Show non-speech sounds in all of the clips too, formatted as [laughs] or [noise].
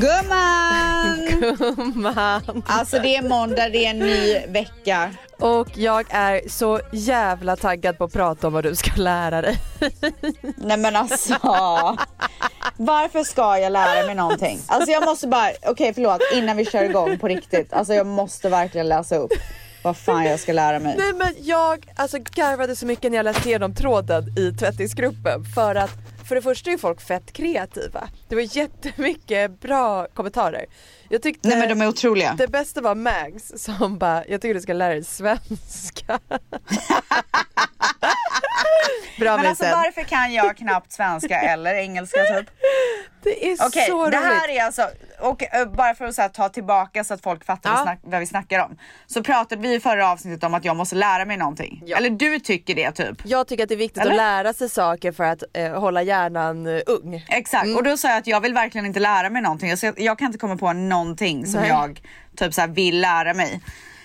Gumman! [laughs] Gumman. Alltså det är måndag, det är en ny vecka. Och jag är så jävla taggad på att prata om vad du ska lära dig. [laughs] Nej men alltså. Varför ska jag lära mig någonting? Alltså jag måste bara, okej okay, förlåt innan vi kör igång på riktigt. Alltså jag måste verkligen läsa upp vad fan jag ska lära mig. Nej men jag alltså garvade så mycket när jag läste igenom tråden i tvättisgruppen för att för det första är folk fett kreativa. Det var jättemycket bra kommentarer. Jag tyckte Nej men de är otroliga. Det bästa var Mags som bara, jag tycker du ska lära dig svenska. [laughs] Bra Men alltså varför kan jag knappt svenska eller engelska typ? Det är okay, så roligt. Det här är alltså, och uh, bara för att här, ta tillbaka så att folk fattar ja. vad, vad, vi snackar om. Så pratade vi i förra avsnittet om att jag måste lära mig någonting. Ja. Eller du tycker det typ? Jag tycker att det är viktigt eller? att lära sig saker för att uh, hålla hjärnan uh, ung. Exakt mm. och då sa jag att jag vill verkligen inte lära mig någonting. Jag, jag kan inte komma på någonting som Nej. jag typ så här, vill lära mig.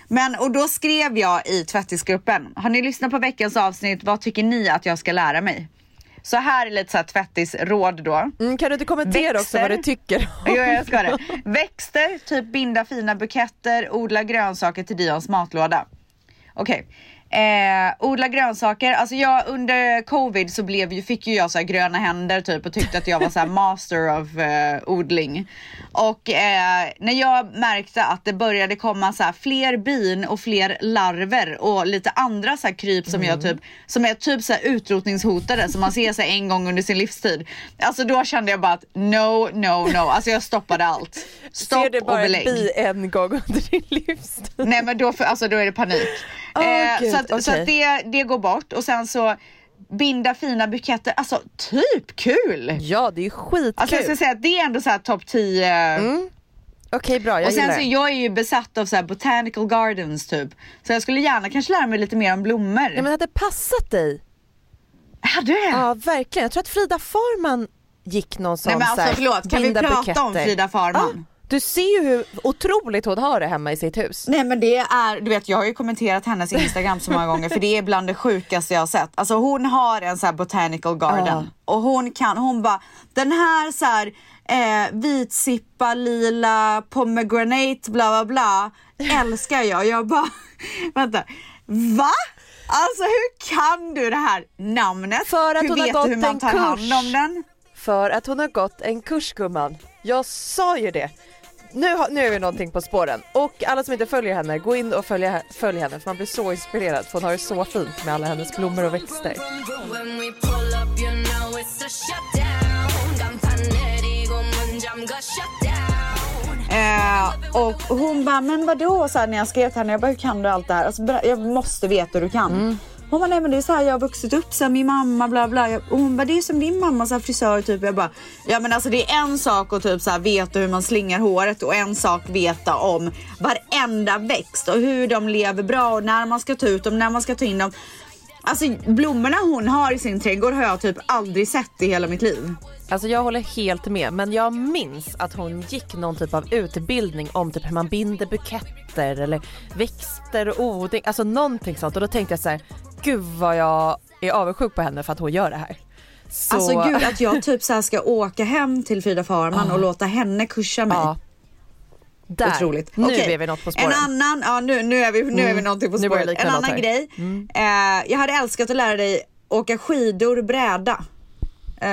Men och då skrev jag i tvättisgruppen. Har ni lyssnat på veckans avsnitt? Vad tycker ni att jag ska lära mig? Så här är lite så här tvättisråd då. Mm, kan du inte kommentera Växter. också vad du tycker? [laughs] jo jag ska det. Växter, typ binda fina buketter, odla grönsaker till Dions matlåda. Okej. Okay. Eh, odla grönsaker, alltså jag under covid så blev ju, fick ju jag så gröna händer typ och tyckte att jag var så master of eh, odling. Och eh, när jag märkte att det började komma så fler bin och fler larver och lite andra så kryp som, mm. jag typ, som är typ så utrotningshotade som man ser sig en gång under sin livstid. Alltså då kände jag bara att no, no, no. Alltså jag stoppade allt. Stopp Ser du bara en bi en gång under din livstid? Nej men då, alltså, då är det panik. Oh, så att, okay. så att det, det går bort och sen så binda fina buketter, alltså typ kul! Ja det är skitkul! Alltså jag ska säga att det är ändå så topp 10 mm. Okej okay, bra, jag Och sen så det. jag är ju besatt av så botanical gardens typ. Så jag skulle gärna kanske lära mig lite mer om blommor. Ja men hade passat dig. Hade det? Ja verkligen, jag tror att Frida Farman gick någon sån Nej men alltså förlåt, kan vi prata buketter. om Frida Farman? Ja. Du ser ju hur otroligt hon har det hemma i sitt hus. Nej men det är, du vet jag har ju kommenterat hennes instagram så många gånger för det är bland det sjukaste jag har sett. Alltså hon har en sån här botanical garden uh. och hon kan, hon bara den här så här eh, vitsippa, lila, pomegranate, bla bla bla älskar jag. Jag bara, [laughs] vänta, va? Alltså hur kan du det här namnet? För att hur hon vet har gått du hur man tar en kurs. hand om den? För att hon har gått en kurs gumman. Jag sa ju det. Nu, har, nu är vi någonting på spåren och alla som inte följer henne, gå in och följ, följ henne för man blir så inspirerad för hon har det så fint med alla hennes blommor och växter. Eh, och hon bara, men vadå? Så här, när jag skrev till henne, jag bara, hur kan du allt det här? Alltså, jag måste veta hur du kan. Mm. Hon bara, nej men det är så här jag har vuxit upp sen min mamma bla bla. Och hon bara, det är som din mamma så här, frisör typ. Jag bara, ja men alltså det är en sak att typ så här, veta hur man slingar håret och en sak veta om varenda växt och hur de lever bra och när man ska ta ut dem, när man ska ta in dem. Alltså blommorna hon har i sin trädgård har jag typ aldrig sett i hela mitt liv. Alltså jag håller helt med men jag minns att hon gick någon typ av utbildning om typ hur man binder buketter eller växter och odling, alltså någonting sånt och då tänkte jag så här, gud vad jag är avundsjuk på henne för att hon gör det här. Så... Alltså gud att jag typ så ska åka hem till Frida Farman och låta henne kursa mig. Ja. Där. Otroligt. Nu okay. är vi något på spåren. En annan, ja nu, nu är vi, nu mm. är vi någonting på spåren. En annan grej. Mm. Eh, jag hade älskat att lära dig åka skidor bräda. Uh,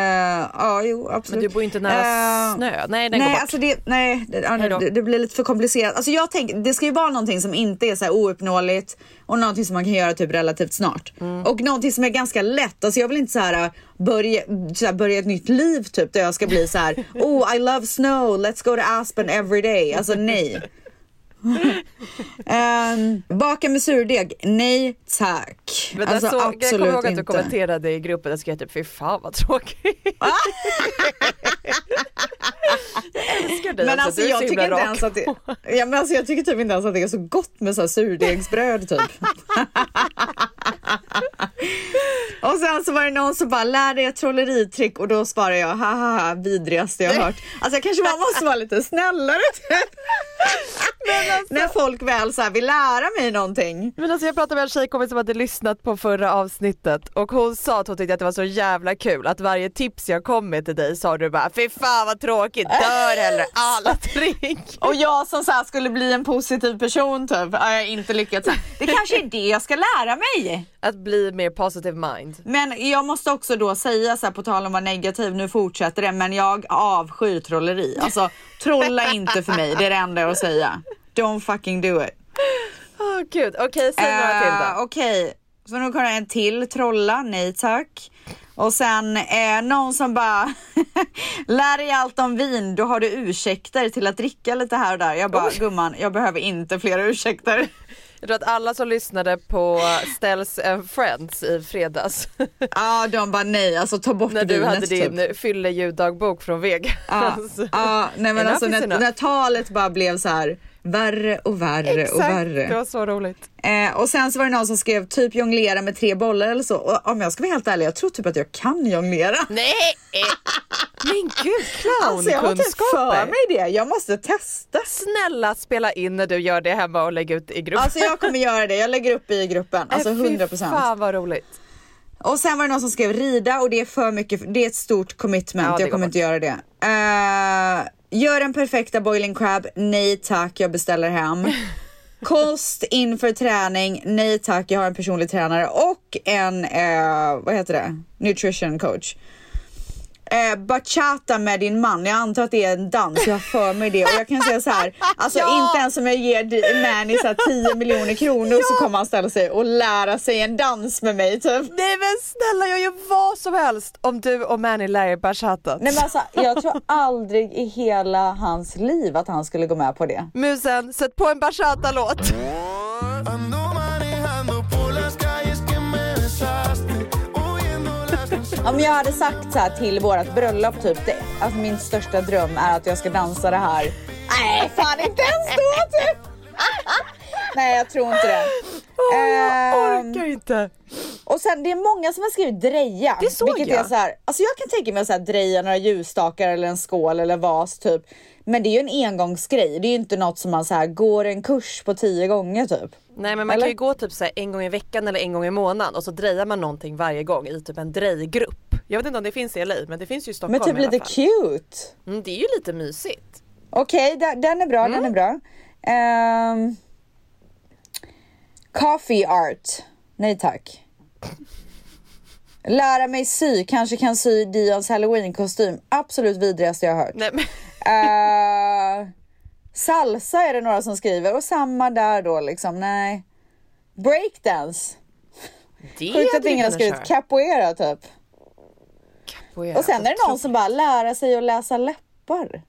ja, jo absolut. Men du bor inte nära uh, snö? Nej, den nej, går bort. Alltså det, nej, det, det, det, blir lite för komplicerat. Alltså jag tänker, det ska ju vara någonting som inte är så här ouppnåeligt och någonting som man kan göra typ relativt snart. Mm. Och någonting som är ganska lätt. Alltså jag vill inte så här börja, så här, börja ett nytt liv typ där jag ska bli så här. [laughs] oh I love snow, let's go to Aspen every day. Alltså nej um, [laughs] baka med surdeg? Nej tack. Men alltså, så, absolut jag kommer ihåg att du kommenterade i gruppen och skrev typ fy fan vad tråkigt. jag älskar dig. Men alltså, alltså jag tycker inte ens att det, ja, men alltså, jag tycker typ inte ens att det är så gott med så här surdegsbröd typ. [laughs] [laughs] och sen så var det någon som bara lär dig ett trolleritrick och då svarar jag haha vidrigaste jag hört. Alltså jag kanske bara måste vara lite snällare typ. [laughs] alltså- När folk väl så här vill lära mig någonting. Men alltså jag pratade med en tjejkompis som hade lyssnat på förra avsnittet och hon sa att hon tyckte att det var så jävla kul att varje tips jag kom med till dig sa du bara fy fan vad tråkigt, dör hellre alla trick. [laughs] Och jag som så här skulle bli en positiv person typ, har jag inte lyckats. Det kanske är det jag ska lära mig. Att bli mer positive mind. Men jag måste också då säga så här på tal om att vara negativ, nu fortsätter det, men jag avskyr trolleri. Alltså trolla inte för mig, det är det enda jag har att säga. Don't fucking do it. Åh gud, okej säg några till Eh, då. Okej, så nu kommer en till. Trolla, nej tack. Och sen eh, någon som bara [laughs] lär dig allt om vin, då har du ursäkter till att dricka lite här och där. Jag bara, gumman, jag behöver inte fler ursäkter. Jag tror att alla som lyssnade på Stells and Friends i fredags [laughs] Ja, de bara nej, alltså ta bort när du hade typ. din fylle-ljuddagbok från Vegas. Ja, [laughs] ja, nej men alltså när, när talet bara blev så här värre och värre och Exakt, värre. det var så roligt. Eh, och sen så var det någon som skrev typ jonglera med tre bollar eller så. Och om jag ska vara helt ärlig, jag tror typ att jag kan jonglera. Nej! [laughs] Men gud, Alltså jag har typ för clownkunskaper. mig det. Jag måste testa. Snälla spela in när du gör det hemma och lägg ut i gruppen. Alltså jag kommer göra det. Jag lägger upp i gruppen. Alltså Äh, fy 100 procent. Fan vad roligt. Och sen var det någon som skrev rida och det är för mycket. Det är ett stort commitment. Ja, jag kommer inte göra det. Eh, gör den perfekta boiling crab. Nej tack, jag beställer hem. [laughs] Kost inför träning. Nej tack, jag har en personlig tränare och en, eh, vad heter det, nutrition coach. Eh, bachata med din man, jag antar att det är en dans, jag har för mig det och jag kan säga så här, alltså [laughs] Ja. inte ens om jag ger här 10 miljoner kronor så kommer han ställa sig och lära sig en dans med mig typ. Nej men snälla jag gör vad som helst om du och Manny lär er bachata. Nej men alltså jag tror aldrig i hela hans liv att han skulle gå med på det. Musen, sätt på en bachata-låt. Om jag hade sagt så här till vårat bröllop typ, det, att min största dröm är att jag ska dansa det här. Nej fan inte ens då typ. Nej jag tror inte det. Åh, jag Ehm, orkar inte. Och sen det är många som har skrivit dreja. Det såg vilket jag. Är så här, alltså jag kan tänka mig att så här, dreja några ljusstakar eller en skål eller vas typ. Men det är ju en engångsgrej. Det är ju inte något som man så här, går en kurs på tio gånger typ. Nej men man Eller? kan ju gå typ så här en gång i veckan eller en gång i månaden och så drejar man någonting varje gång i typ en drejgrupp. Jag vet inte om det finns i LA men det finns ju i Stockholm Men typ i alla lite fall. cute. Mm, det är ju lite mysigt. Okej, da- den är bra, Mm. den är bra. Ehm, coffee art. Nej tack. Lära mig sy, kanske kan sy Dions halloween-kostym. Absolut vidrigaste jag har hört. Nej, men, Eh, salsa är det några som skriver och samma där då liksom, nej. Breakdance. Sjukt att ingen har skrivit köra. capoeira typ. Capoeira. Och sen är det någon som bara lära sig att läsa läppar.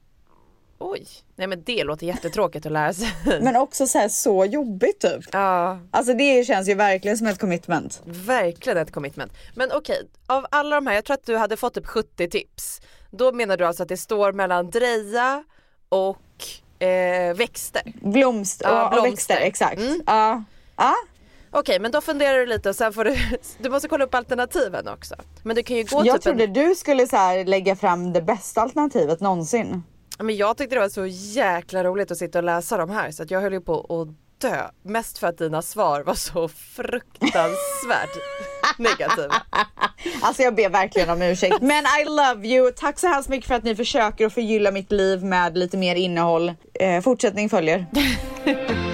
Oj, nej men det låter jättetråkigt att lära sig. [laughs] Men också så här så jobbigt typ. Ja, Alltså det känns ju verkligen som ett commitment. verkligen ett commitment. Men okej, av alla de här, jag tror att du hade fått typ 70 tips. Då menar du alltså att det står mellan dreja och eh, växter? Blomst och, Ja, och blomster. växter, exakt. Mm. Ja. Ja. Okej men då funderar du lite och sen får du, [laughs] du måste kolla upp alternativen också. Men du kan ju gå Jag typ trodde en, du skulle så lägga fram det bästa alternativet någonsin. Men jag tyckte det var så jäkla roligt att sitta och läsa de här så att jag höll ju på att dö. Mest för att dina svar var så fruktansvärt [laughs] negativa. Alltså jag ber verkligen om ursäkt. [laughs] Men I love you. Tack så hemskt mycket för att ni försöker att förgylla mitt liv med lite mer innehåll. Eh, fortsättning följer. [laughs]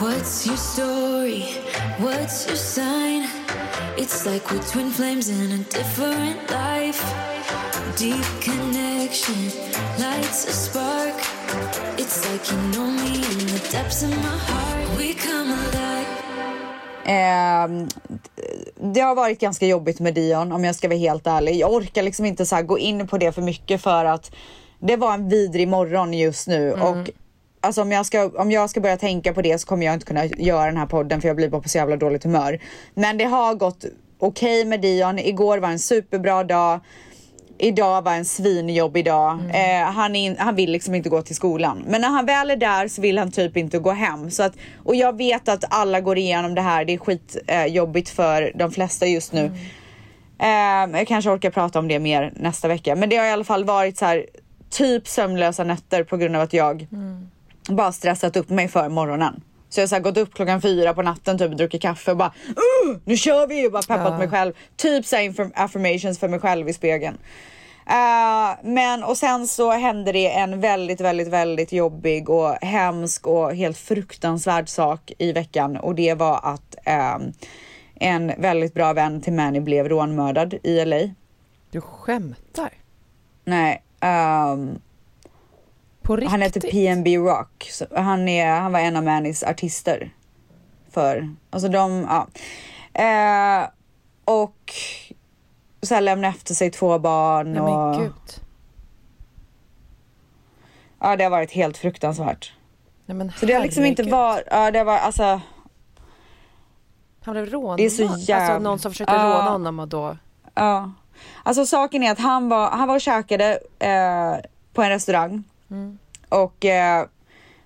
What's your story? What's your sign? It's like we're twin flames in a different life. Deep connection lights a spark. It's like you know me in the depths of my heart. We come alive. Ehm, det har varit ganska jobbigt med Dion om jag ska vara helt ärlig. Jag orkar liksom inte så här gå in på det för mycket för att det var en vidrig morgon just nu och alltså om jag, ska, om jag ska börja tänka på det så kommer jag inte kunna göra den här podden för jag blir bara på så jävla dåligt humör. Men det har gått okej med Dion. Igår var en superbra dag. Idag var en svinjobbig dag. Eh, han, in, han vill liksom inte gå till skolan. Men när han väl är där så vill han typ inte gå hem. Så att, och jag vet att alla går igenom det här. Det är skitjobbigt eh, för de flesta just nu. Eh, jag kanske orkar prata om det mer nästa vecka. Men det har i alla fall varit så här typ sömnlösa nätter på grund av att jag bara stressat upp mig för morgonen. Så jag har gått upp klockan fyra på natten, typ druckit kaffe och bara uh, nu kör vi och bara peppat Ja. mig själv. Typ så affirmations för mig själv i spegeln. Eh, men och sen så hände det en väldigt, väldigt, väldigt jobbig och hemsk och helt fruktansvärd sak i veckan och det var att ehm, en väldigt bra vän till Manny blev rånmördad i LA. Du skämtar? Nej, ehm, På riktigt? Han heter PNB Rock. Så han, är, han var en av Mannys artister. För, alltså de, ja. Eh, och så här lämnade efter sig två barn Nej och men gud. ja, det har varit helt fruktansvärt. Nej, men Så det har liksom inte varit, ja det var alltså, Han blev rånad. Det är så Alltså jävla- någon som försökte Ja. råna honom och då... ja. Alltså saken är att han var, han var och käkade eh, på en restaurang. Och eh,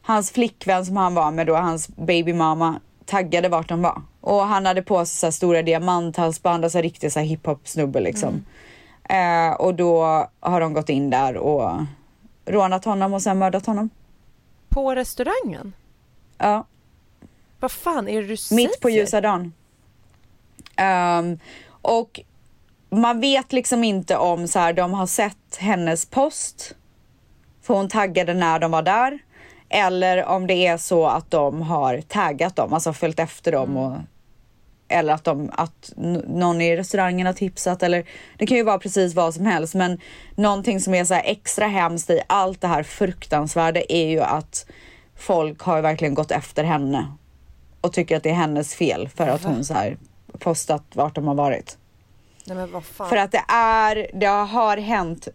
hans flickvän som han var med då, hans babymamma, taggade vart de var. Och han hade på sig så här stora diamanthalsband, alltså riktigt så här hiphop snubbe liksom. Eh, och då har de gått in där och rånat honom och sen mördat honom. På restaurangen? Ja. Vad fan är det du säger? Mitt på ljusa dagen. Ehm, och man vet liksom inte om så här, de har sett hennes post. För hon taggade när de var där. Eller om det är så att de har taggat dem, alltså följt efter dem. Och, eller att, de, att någon i restaurangen har tipsat. Eller, det kan ju vara precis vad som helst. Men någonting som är så här extra hemskt i allt det här fruktansvärda är ju att folk har verkligen gått efter henne och tycker att det är hennes fel för att hon så här postat vart de har varit. Nej. För att det är, det har hänt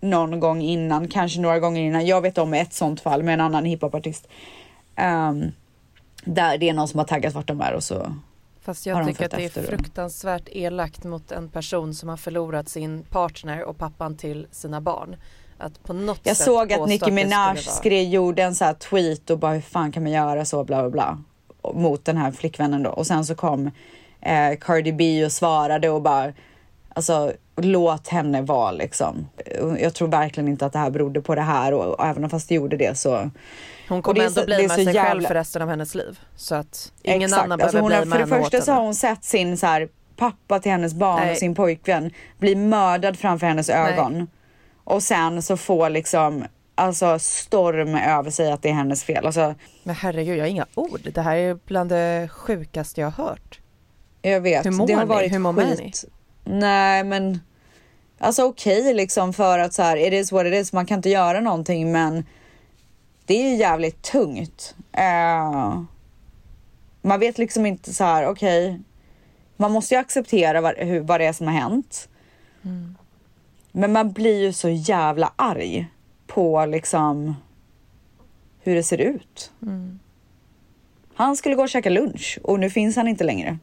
någon gång innan, kanske några gånger innan. Jag vet om ett sånt fall med en annan hiphopartist. Um, där det är någon som har taggat vart de är och så. Fast har jag de tycker att det är fruktansvärt elakt mot en person som har förlorat sin partner och pappan till sina barn. Att på något Jag sätt såg att Nicki Minaj skrev, gjorde en så här tweet och bara hur fan kan man göra så bla bla bla. Mot den här flickvännen då. Och sen så kom eh, Cardi B och svarade och bara Alltså låt henne vara liksom. Jag tror verkligen inte att det här berodde på det här och, och även fast det gjorde det så. Hon kommer ändå så- blamea så sig själv jävla- för resten av hennes liv. Så att ingen Exakt. annan alltså, behöver hon har, blamea För det henne första så har henne. hon sett sin så här, pappa till hennes barn Nej. och sin pojkvän bli mördad framför hennes ögon. Och sen så får liksom alltså storm över sig att det är hennes fel. Alltså, Men herregud, jag har inga ord. Det här är bland det sjukaste jag har hört. Jag vet. Hur mår det har ni? varit Hur mår skit. Nej men alltså okej liksom för att så här it is what it is. Man kan inte göra någonting men det är ju jävligt tungt. Eh, man vet liksom inte så här okej. man måste ju acceptera vad, hur, vad det är som har hänt. Men man blir ju så jävla arg på liksom hur det ser ut. Han skulle gå och käka lunch och nu finns han inte längre.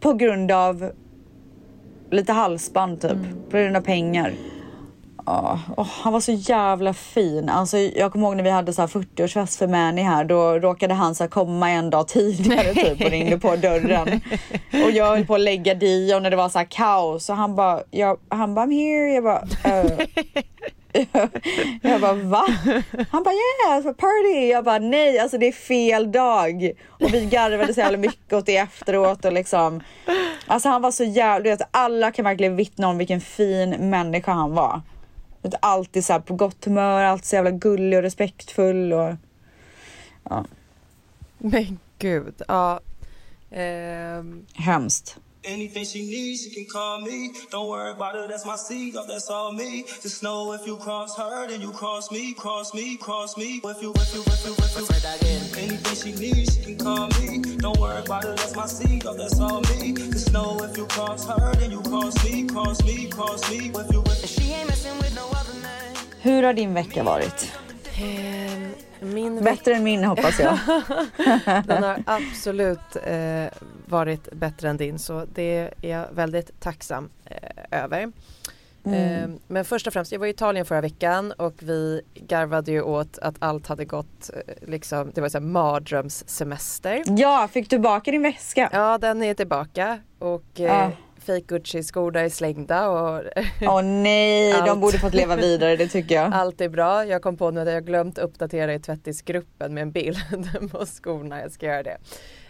På grund av lite halsband typ. På grund av pengar. Ja, åh, han var så jävla fin. Alltså, jag kommer ihåg när vi hade så här 40-årsfest för Manny här. Då råkade han så komma en dag tidigare typ och ringde på dörren. Och jag höll på att lägga Dion när det var så här kaos. Och han bara, jag, han bara I'm here. Jag bara, "Eh." Jag bara va? Han bara yeah, for party. Jag bara nej, alltså det är fel dag. Och vi garvade så jävla mycket åt det efteråt och liksom. Alltså han var så jävla, vet, alla kan verkligen vittna om vilken fin människa han var. Vet, Alltid så här på gott humör, alltid så jävla gullig och respektfull och Men gud, ja. Ehm, hemskt. Anything she needs, she can call me. Don't worry about it, that's my seed, oh, that's all me. Just know if you cross her, then you cross me, cross me, cross me. If you, if you, if you, if you, say that again. Anything she needs, she can call me. Don't worry about it, that's my seed, oh, that's all me. Just know if you cross her, then you cross me, cross me, cross me. If you, if She ain't messing with no other man. Hur har din vecka varit? Min Bättre än min hoppas jag. [laughs] den har absolut eh, varit bättre än din så det är jag väldigt tacksam eh, över. Eh, men först och främst, jag var i Italien förra veckan och vi garvade ju åt att allt hade gått, eh, liksom, det var så här mardrömssemester. Ja, fick du baka din väska? Ja, den är tillbaka och eh, Fake Gucci-skorna är slängda och Åh nej, [laughs] de borde fått leva vidare det tycker jag. allt är bra. Jag kom på nu att jag glömt uppdatera i tvättisgruppen med en bild [laughs] på skorna. Jag ska göra det.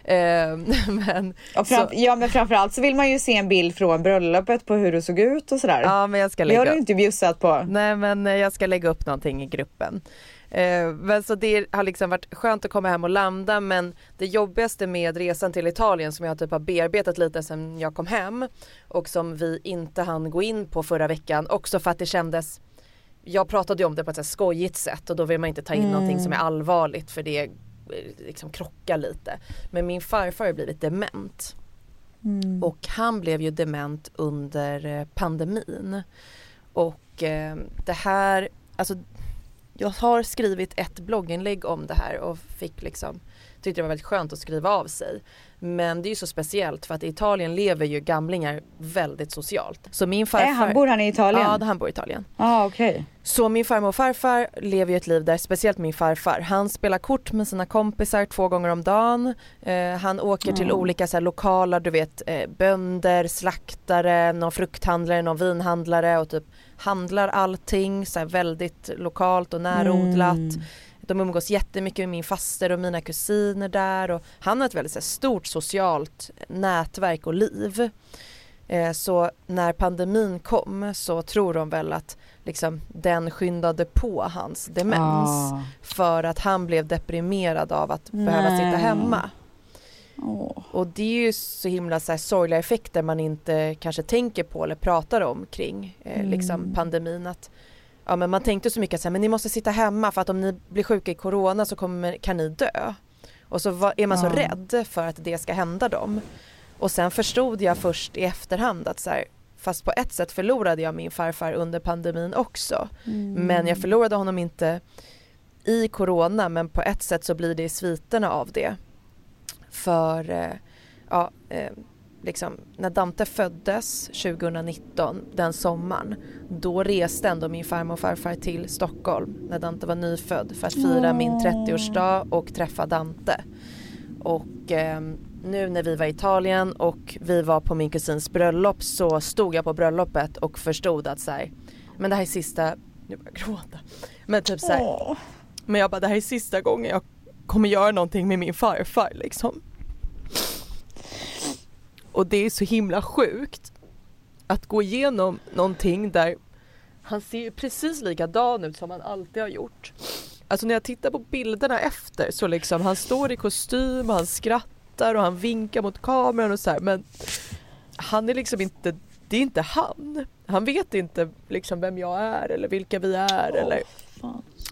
Eh, [laughs] men, Och fram, så, ja men framförallt så vill man ju se en bild från bröllopet på hur du såg ut och sådär. ja, men jag ska det lägga har du inte bjussat på. Nej men jag ska lägga upp någonting i gruppen. Eh, men så det har liksom varit skönt att komma hem och landa men det jobbigaste med resan till Italien som jag typ har bearbetat lite sedan jag kom hem och som vi inte hann gå in på förra veckan också för att det kändes jag pratade ju om det på ett så skojigt sätt och då vill man inte ta in någonting som är allvarligt för det eh, liksom krockar lite. Men min farfar har blivit dement. Och han blev ju dement under eh, pandemin. Och eh, det här, alltså jag har skrivit ett blogginlägg om det här och fick liksom tyckte det var väldigt skönt att skriva av sig. Men det är ju så speciellt för att i Italien lever ju gamlingar väldigt socialt. Så min farfar... Äh, han bor han i Italien? Ja, han bor i Italien. ah, okej. Så min farmor och farfar lever ju ett liv där, speciellt min farfar, han spelar kort med sina kompisar två gånger om dagen. Eh, han åker till olika så här, lokala, du vet, eh, bönder, slaktare, någon frukthandlare, någon vinhandlare och typ handlar allting så väldigt lokalt och närodlat. De umgås jättemycket med min faster och mina kusiner där och han har ett väldigt här, stort socialt nätverk och liv. Eh, Så när pandemin kom så tror de väl att liksom, den skyndade på hans demens Ah. för att han blev deprimerad av att behöva sitta Nej. hemma. Åh. Och det är ju så himla så här, sorgliga effekter man inte kanske tänker på eller pratar om kring eh, liksom pandemin. Att, ja, men man tänkte så mycket att men ni måste sitta hemma för att om ni blir sjuka i corona så kommer, kan ni dö. Och så var, är man så Ja. rädd för att det ska hända dem. Och sen förstod jag först i efterhand att så här, fast på ett sätt förlorade jag min farfar under pandemin också. Men jag förlorade honom inte i corona men på ett sätt så blir det i sviterna av det. För eh, ja, eh, liksom, när Dante föddes 2019, den sommaren, då reste ändå min farmor och farfar till Stockholm när Dante var nyfödd för att fira min 30-årsdag och träffa Dante. Och eh, nu när vi var i Italien och vi var på min kusins bröllop så stod jag på bröllopet och förstod att så här, men det här är sista, nu börjar jag gråta. Men typ så här, men jag bara det här är sista gången jag kommer göra någonting med min farfar liksom. Och det är så himla sjukt att gå igenom någonting där han ser precis likadan ut som han alltid har gjort. Alltså när jag tittar på bilderna efter så liksom han står i kostym och han skrattar och han vinkar mot kameran och så här men han är liksom inte, det är inte han. Han vet inte liksom vem jag är eller vilka vi är eller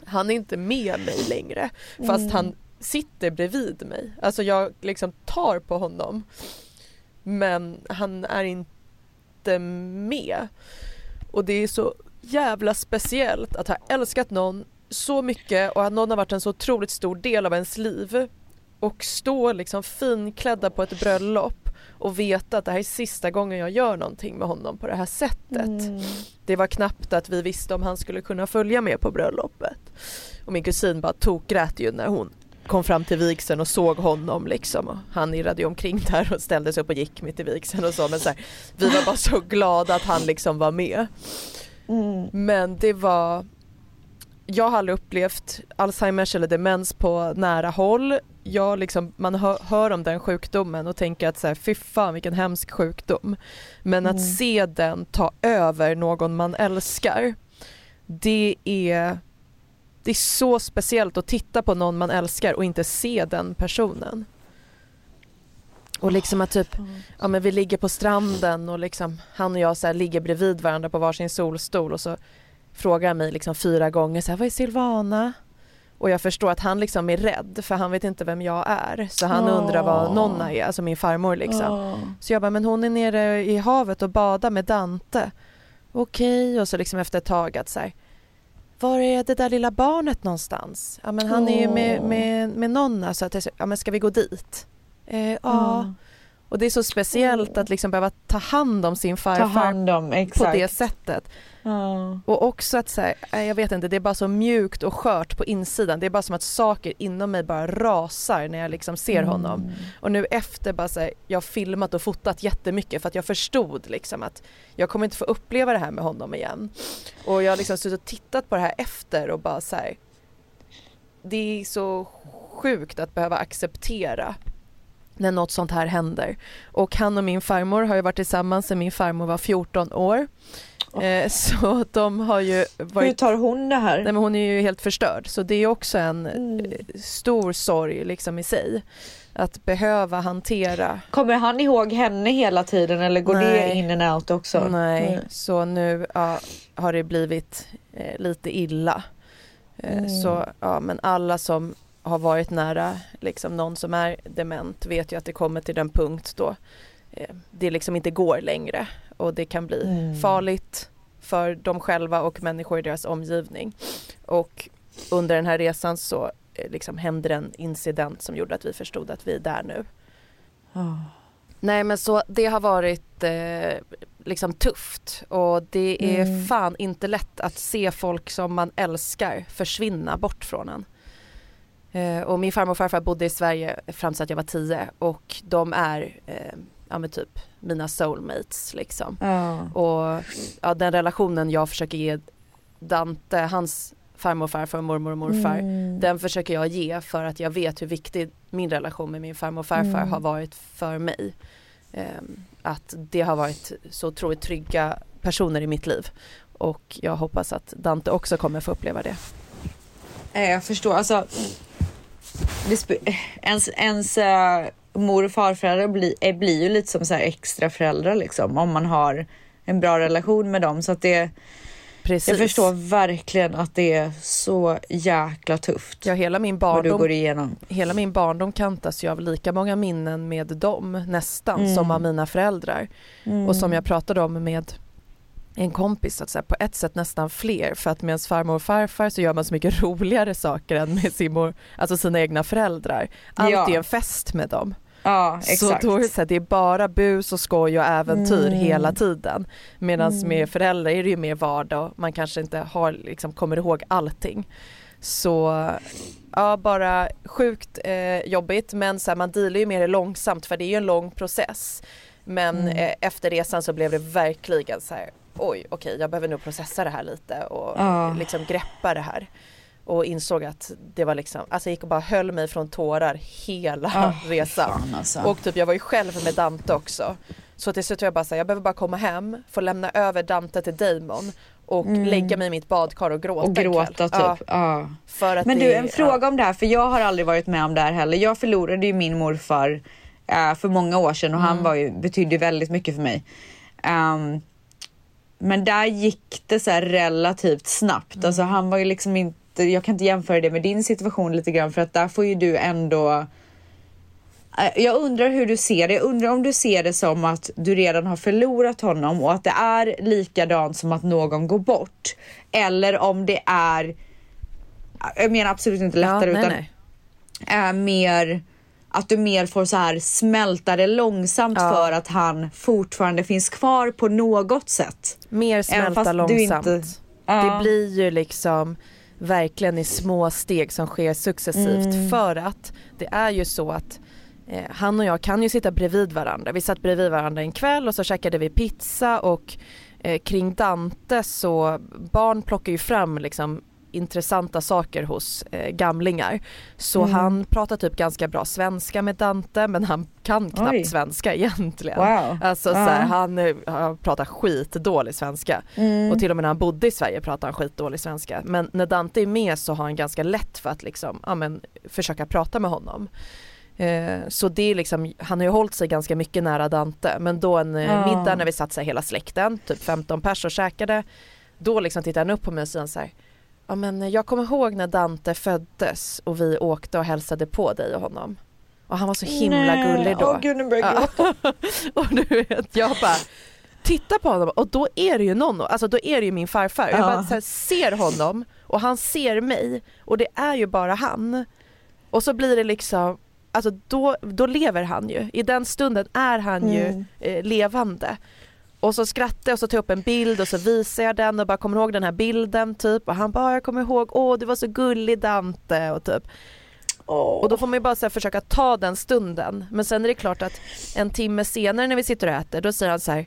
han är inte med mig längre fast han sitter bredvid mig. Alltså jag liksom tar på honom men han är inte med. Och det är så jävla speciellt att ha älskat någon så mycket och att någon har varit en så otroligt stor del av ens liv och stå liksom finklädda på ett bröllop och veta att det här är sista gången jag gör någonting med honom på det här sättet. Det var knappt att vi visste om han skulle kunna följa med på bröllopet. Och min kusin bara tokgrät ju när hon kom fram till vigseln och såg honom liksom och han irrade ju omkring där och ställde sig upp och gick mitt i vigseln och så men så här, vi var bara så glada att han liksom var med. Men det var jag har aldrig upplevt Alzheimers eller demens på nära håll. Jag liksom, man hör, hör om den sjukdomen och tänker att så här, fy fan vilken hemsk sjukdom. Men att se den ta över någon man älskar, det är, det är så speciellt att titta på någon man älskar och inte se den personen. Och liksom att typ, ja men vi ligger på stranden och liksom han och jag så ligger bredvid varandra på varsin solstol och så frågar han mig liksom fyra gånger så här, vad är Silvana? Och jag förstår att han liksom är rädd för han vet inte vem jag är. Så han Åh. undrar vad Nonna är, alltså min farmor liksom. Så jag bara, men hon är nere i havet och badar med Dante. Okej, och så liksom efter ett tag att så här, var är det där lilla barnet någonstans? Ja men han är ju med, med, med Nonna så att jag, ja men ska vi gå dit? Eh, ja. Och det är så speciellt att liksom behöva ta hand om sin farfar hand om, på det sättet. Och också att så här, jag vet inte, det är bara så mjukt och skört på insidan. Det är bara som att saker inom mig bara rasar när jag liksom ser Mm. honom. Och nu efter bara så här, jag har filmat och fotat jättemycket för att jag förstod liksom att jag kommer inte få uppleva det här med honom igen. Och jag har liksom suttit och tittat på det här efter och bara så här, det är så sjukt att behöva acceptera när något sånt här händer. Och han och min farmor har ju varit tillsammans sedan min farmor var 14 år. Eh, så de har ju Hur varit tar hon det här? Nej men hon är ju helt förstörd så det är också en Mm. eh, stor sorg liksom i sig. Att behöva hantera. Kommer han ihåg henne hela tiden eller går det Nej. in and out också? Nej, Mm. så nu ja, har det blivit eh, lite illa. Eh, Mm. Så ja men alla som har varit nära liksom någon som är dement vet ju att det kommer till den punkt då eh, det liksom inte går längre och det kan bli Mm. farligt för dem själva och människor i deras omgivning. Och under den här resan så eh, liksom hände en incident som gjorde att vi förstod att vi är där nu. Ja. Nej men så det har varit eh, liksom tufft och det är Mm. fan inte lätt att se folk som man älskar försvinna bort från en. Eh, och min farmor och farfar bodde i Sverige fram till att jag var tio och de är eh, ja men typ mina soulmates liksom. Ja. Och ja, den relationen jag försöker ge Dante, hans farmor och farfar, mormor och morfar Mm. den försöker jag ge för att jag vet hur viktig min relation med min farmor och farfar Mm. har varit för mig. Ehm, att det har varit så otroligt trygga personer i mitt liv. Och jag hoppas att Dante också kommer få uppleva det. Nej, jag förstår. Alltså, ens ens eh, mor och farföräldrar blir, eh, blir ju lite som så här extra föräldrar liksom om man har en bra relation med dem. Så att det, Precis. jag förstår verkligen att det är så jäkla tufft Ja, hela min vad du barndom går igenom. hela min barndom kantas ju av lika många minnen med dem nästan Mm. som av mina föräldrar. Och som jag pratade om med en kompis, att så här, på ett sätt nästan fler för att med ens farmor och farfar så gör man så mycket [laughs] roligare saker än med sin mor, alltså sina egna föräldrar. Allt Ja. är en fest med dem. Ja, Så exakt. då är det, så här, det är bara bus och skoj och äventyr Mm. hela tiden. Medan med föräldrar är det ju mer vardag, man kanske inte har, liksom, kommer ihåg allting. Så ja, bara sjukt eh, jobbigt men så här, man dealar ju med det långsamt för det är ju en lång process. Men Mm. eh, efter resan så blev det verkligen så här, oj okej jag behöver nog processa det här lite och Ja. liksom greppa det här. Och insåg att det var liksom, alltså jag gick och bara höll mig från tårar hela Ah, resan. Alltså. Och typ jag var ju själv med Dante också. Så till slut var jag bara såhär, jag behöver bara komma hem, få lämna över Dante till Damon och lägga mig i mitt badkar och gråta Mm. och gråta typ. Ja, Ja. för att Men det, du, en ja. fråga om det här, för jag har aldrig varit med om det här heller. Jag förlorade ju min morfar eh, för många år sedan och Mm. han var ju, betydde väldigt mycket för mig. Ehm, men där gick det så relativt snabbt. Mm. Alltså han var ju liksom inte, jag kan inte jämföra det med din situation lite grann för att där får ju du ändå Eh, jag undrar hur du ser det. Jag undrar om du ser det som att du redan har förlorat honom och att det är likadant som att någon går bort. Eller om det är, jag menar absolut inte ja, lättare nej, utan nej. är mer att du mer får så här smälta det långsamt Ja. för att han fortfarande finns kvar på något sätt. Mer smälta långsamt. inte- Ja. Det blir ju liksom verkligen i små steg som sker successivt Mm. för att det är ju så att eh, han och jag kan ju sitta bredvid varandra. Vi satt bredvid varandra en kväll och så käkade vi pizza och eh, kring Dante så barn plockar ju fram liksom intressanta saker hos eh, gamlingar. Så Mm. han pratar typ ganska bra svenska med Dante men han kan knappt Oj. svenska [laughs] egentligen. Wow. Alltså Ja. så här, han, eh, han pratar skitdålig svenska. Mm. Och till och med när han bodde i Sverige pratade han skitdålig svenska. Men när Dante är med så har han ganska lätt för att liksom, ja, men, försöka prata med honom. Eh, så det är liksom, han har ju hållit sig ganska mycket nära Dante men då en eh, middag när vi satt så hela släkten, typ 15 pers och käkade då liksom tittar han upp på mig och säger så här Ja men jag kommer ihåg när Dante föddes och vi åkte och hälsade på dig och honom. Och han var så himla gullig då. Åh gud nu börjar jag Ja. gråta. [laughs] och du vet, jag bara tittar på honom och då är det ju Nonno, alltså då är det ju min farfar. Jag Ja. bara så här, ser honom och han ser mig och det är ju bara han. Och så blir det liksom, alltså då, då lever han ju. I den stunden är han ju Mm. eh, levande. Och så skrattar jag och så tar jag upp en bild och så visar jag den och bara kommer ihåg den här bilden typ och han bara jag kommer ihåg, åh du var så gullig Dante och typ och då får man ju bara här, försöka ta den stunden. Men sen är det klart att en timme senare när vi sitter och äter då säger han så här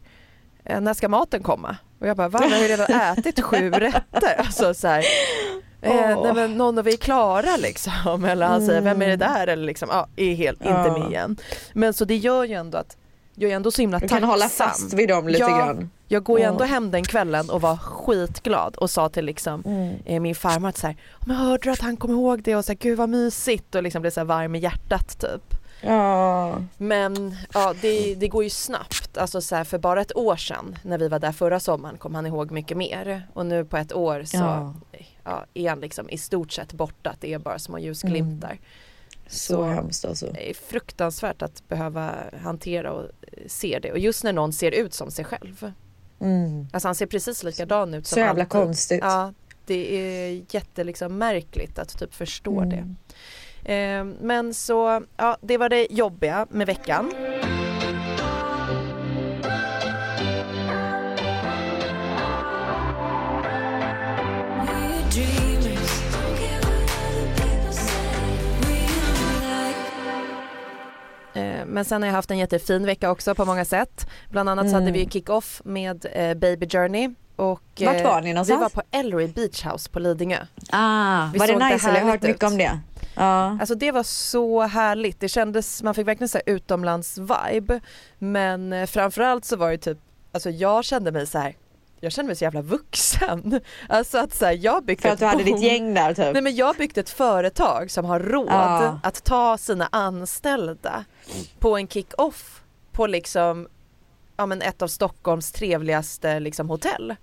"Eh, när ska maten komma? Och jag bara va? Vi har ju redan [laughs] ätit sju rätter. Alltså så här, eh, Åh. nej men någon av vi är klara liksom. Eller han säger vem är det där? Eller liksom, ja, är helt inte med igen. Men så det gör ju ändå att jag är ändå så himla Du tacksam. kan hålla fast vid dem lite Ja. grann. Jag går ju ändå hem den kvällen och var skitglad och sa till liksom Mm. eh, min farmor att så här, men hörde du att han kom ihåg det och så här, gud vad mysigt och liksom blev så här varm i hjärtat typ. Ja. Men ja, det, det går ju snabbt. Alltså så här, för bara ett år sedan när vi var där förra sommaren kom han ihåg mycket mer. Och nu på ett år så Ja. ja, är han liksom i stort sett borta. Det är bara små ljusglimtar. Så, Så- hemskt alltså. Det är fruktansvärt att behöva hantera och eh, se det. Och just när någon ser ut som sig själv. Mm. Alltså han ser precis likadan ut som Så jävla alltid. konstigt. Ja, det är jätte liksom märkligt att typ förstå Mm. det. Eh, men så, ja det var det jobbiga med veckan. Men sen har jag haft en jättefin vecka också på många sätt. Bland annat så Mm. hade vi kick-off med eh, Baby Journey. Och, Vart eh, var ni någonstans? Vi var på Ellery Beach House på Lidingö. Ah, Vi var det det nice eller? Jag har hört mycket ut. om det. Ja. Alltså det var så härligt. Det kändes, man fick verkligen så utomlands-vibe. Men eh, framförallt så var det typ, alltså jag kände mig så här. Jag kände mig så jävla vuxen. [laughs] Alltså att så här, jag byggde För att du hade ditt gäng där typ. Nej men jag byggt ett företag som har råd Ja. att ta sina anställda på en kick-off på liksom ja, men ett av Stockholms trevligaste liksom, hotell.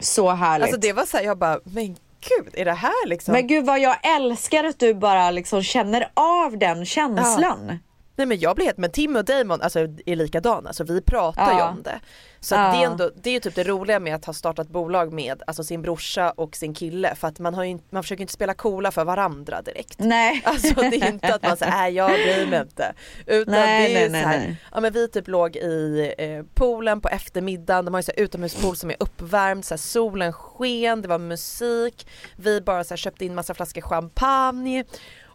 Så härligt. Alltså det var så här, jag bara, men gud är det här liksom? Men gud vad jag älskar att du bara liksom känner av den känslan. Nej men jag blir helt, men Tim och Damon alltså, är likadana, alltså vi pratar ju Ja. om det. Så Ja. det är ändå, det är ju typ det roliga med att ha startat bolag med alltså sin brorsa och sin kille för att man, har ju, man försöker inte spela coola för varandra direkt. Nej. [laughs] Alltså det är inte att man säger nej jag bryr mig inte. Utan Nej, det är nej, så här, nej. ja men vi typ låg i eh, poolen på eftermiddagen, de har ju så här utomhuspool som är uppvärmd, så här, solen sken, det var musik, vi bara så här, köpte in massa flaskor champagne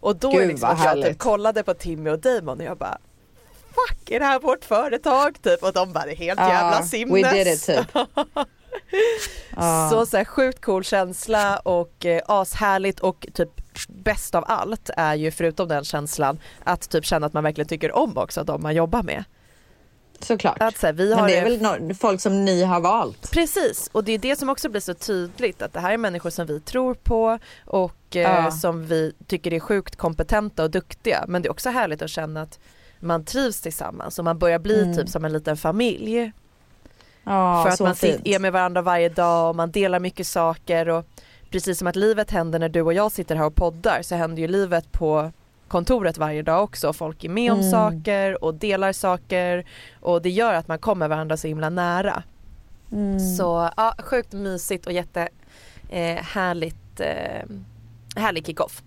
och då Gud, liksom jag typ kollade på Timmy och Damon och jag bara Fuck är det här vårt företag typ? Och de bara det är helt Ja, jävla simnes. we did it, typ. [laughs] Så, så här, sjukt cool känsla och eh, ashärligt och typ bäst av allt är ju förutom den känslan att typ känna att man verkligen tycker om också de man jobbar med. Såklart. Att, så här, vi Men har det är väl no- folk som ni har valt. Precis, och det är det som också blir så tydligt att det här är människor som vi tror på och eh, Ja. som vi tycker är sjukt kompetenta och duktiga. Men det är också härligt att känna att man trivs tillsammans och man börjar bli Mm. typ som en liten familj. Ja, för att man fint. är med varandra varje dag och man delar mycket saker och precis som att livet händer när du och jag sitter här och poddar så händer ju livet på kontoret varje dag också. Folk är med om Mm. saker och delar saker och det gör att man kommer varandra så himla nära. Mm. Så ja, sjukt mysigt och jätte eh, härligt, eh, härlig kickoff.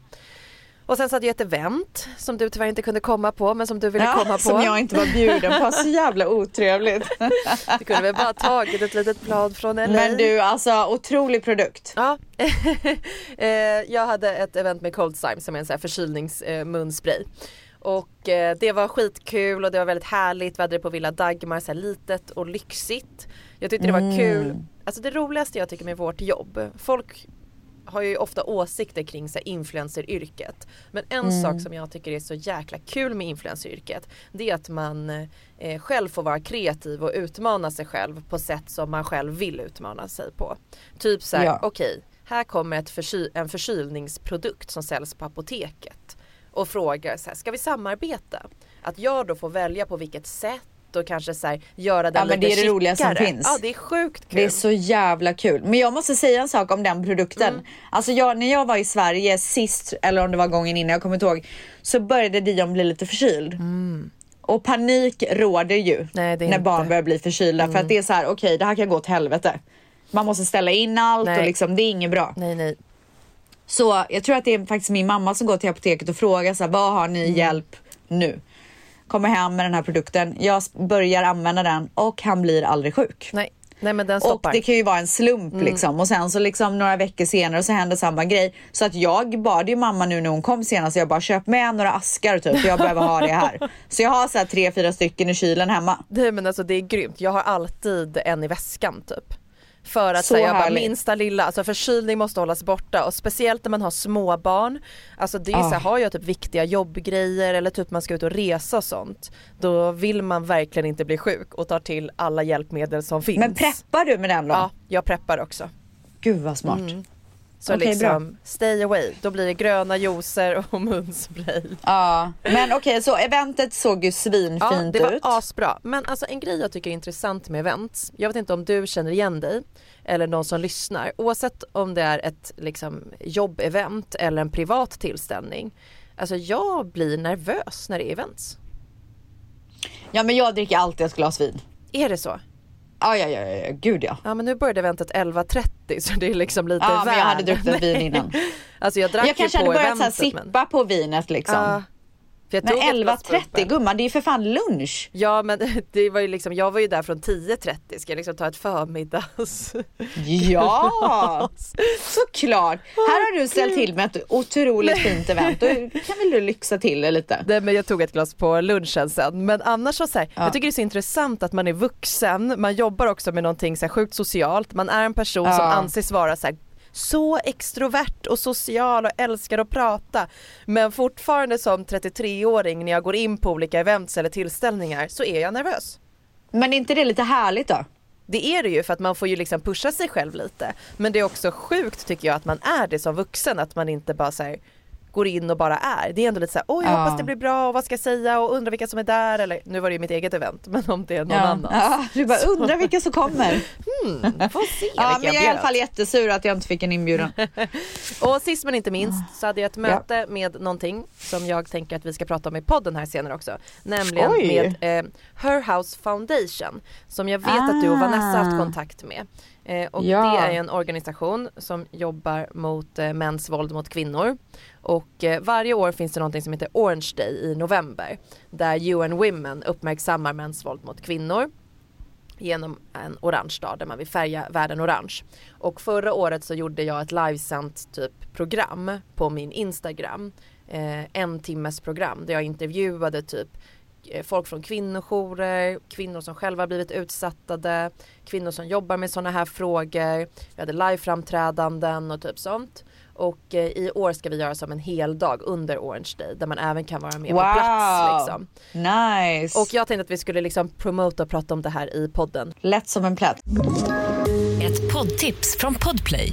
Och sen så hade jag ett event som du tyvärr inte kunde komma på men som du ville komma på. Som jag inte var bjuden på, så jävla otrevligt. [laughs] Du kunde väl bara tagit ett litet blad från LA. Men du alltså otrolig produkt. Ja, [laughs] eh, jag hade ett event med Cold Slime som är en sån här förkylningsmunspray. Och eh, det var skitkul och det var väldigt härligt. Vi hade det på Villa Dagmar, så litet och lyxigt. Jag tyckte det var Mm. kul. Alltså det roligaste jag tycker med vårt jobb, folk har ju ofta åsikter kring så här, influenceryrket. Men en Mm. sak som jag tycker är så jäkla kul med influenceryrket det är att man eh, själv får vara kreativ och utmana sig själv på sätt som man själv vill utmana sig på. Typ så här, Ja. okej, här kommer ett förky- en förkylningsprodukt som säljs på apoteket. och frågar så här, ska vi samarbeta? Att jag då får välja på vilket sätt och kanske så här, göra den Ja, men lite det är det roliga som finns. Ja det är sjukt kul. Det är så jävla kul. Men jag måste säga en sak om den produkten. Mm. Alltså jag, när jag var i Sverige sist, eller om det var gången innan, jag kommer inte ihåg. Så började Dion bli lite förkyld. Och panik råder ju Mm. Nej, när inte. barn börjar bli förkylda. För att det är så här, okej det här kan gå åt helvete. Man måste ställa in allt Nej. och liksom, det är inget bra. Nej nej. Så jag tror att det är faktiskt min mamma som går till apoteket och frågar så här, vad har ni Mm. hjälp nu? Kommer hem med den här produkten, jag börjar använda den och han blir aldrig sjuk. Nej. Nej men den Och det kan ju vara en slump Mm. liksom och sen så liksom några veckor senare så händer samma grej. Så att jag bad ju mamma nu när hon kom senast, jag bara köp med några askar typ för jag behöver ha det här. [laughs] Så jag har så här tre, fyra stycken i kylen hemma. Nej men alltså det är grymt. Jag har alltid en i väskan typ. För att säga jag bara, minsta lilla, alltså förkylning måste hållas borta och speciellt när man har småbarn. Alltså det är så här, Ah. har jag typ viktiga jobbgrejer eller typ man ska ut och resa och sånt. Då vill man verkligen inte bli sjuk och tar till alla hjälpmedel som finns. Men preppar du med den då? Ja, jag preppar också. Gud vad smart. Så Okej, liksom, stay away. Då blir det gröna juicer och [laughs] munspray. Ja, men okej så eventet såg ju svinfint Ja, det var ut. asbra. Men alltså en grej jag tycker är intressant med events, jag vet inte om du känner igen dig eller någon som lyssnar, oavsett om det är ett liksom, jobbevent eller en privat tillställning. Alltså jag blir nervös när det är events. Ja men jag dricker alltid ett glas vin. Är det så? Ja, ja, ja, ja, gud ja. Ja men nu började eventet 11.30 så det är liksom lite Ja, men jag hade druckit vin innan. [laughs] Alltså jag drack Jag kanske hade börjat eventet sippa på vinet liksom. Ja, för men tog ett glas 11.30 bubbel. gumman, det är ju för fan lunch. Ja men [laughs] det var ju liksom, jag var ju där från 10.30, ska jag liksom ta ett förmiddags... Ja, [laughs] såklart. Här har du ställt till med ett otroligt fint event. Då kan väl du lyxa till det lite. Nej men jag tog ett glas på lunchen sen. Men annars så, så här, Ja. jag tycker det är så intressant att man är vuxen, man jobbar också med någonting så här, sjukt socialt, man är en person som Ja. anses vara så här, så extrovert och social och älskar att prata. Men fortfarande som 33-åring när jag går in på olika events eller tillställningar så är jag nervös. Men är inte det lite härligt då? Det är det ju för att man får ju liksom pusha sig själv lite. Men det är också sjukt tycker jag att man är det som vuxen, att man inte bara här, går in och bara är. Det är ändå lite såhär, åh jag Ja. hoppas det blir bra och vad ska jag säga och undrar vilka som är där eller nu var det ju mitt eget event [laughs] men om det är någon annans. Ja, du bara undrar vilka som kommer. [laughs] Får se Ja, men jag är i alla fall jättesur att jag inte fick en inbjudan. [laughs] Och sist men inte minst så hade jag ett möte med någonting som jag tänker att vi ska prata om i podden här senare också. Nämligen Oj. med eh, Her House Foundation som jag vet att du och Vanessa har haft Ah. kontakt med. Eh, och Ja. det är en organisation som jobbar mot eh, mäns våld mot kvinnor. Och eh, varje år finns det någonting som heter Orange Day i november där UN Women uppmärksammar mäns våld mot kvinnor genom en orange dag där man vill färga världen orange. Och förra året så gjorde jag ett livesänt typ program på min Instagram. Eh, en timmes program där jag intervjuade typ folk från kvinnojourer, kvinnor som själva blivit utsattade, kvinnor som jobbar med sådana här frågor. Vi hade liveframträdanden och typ sånt. Och eh, i år ska vi göra som en hel dag under Orange Day där man även kan vara med på plats. Liksom. Nice. Och jag tänkte att vi skulle liksom promota och prata om det här i podden. Lätt som en plätt. Ett poddtips från Podplay.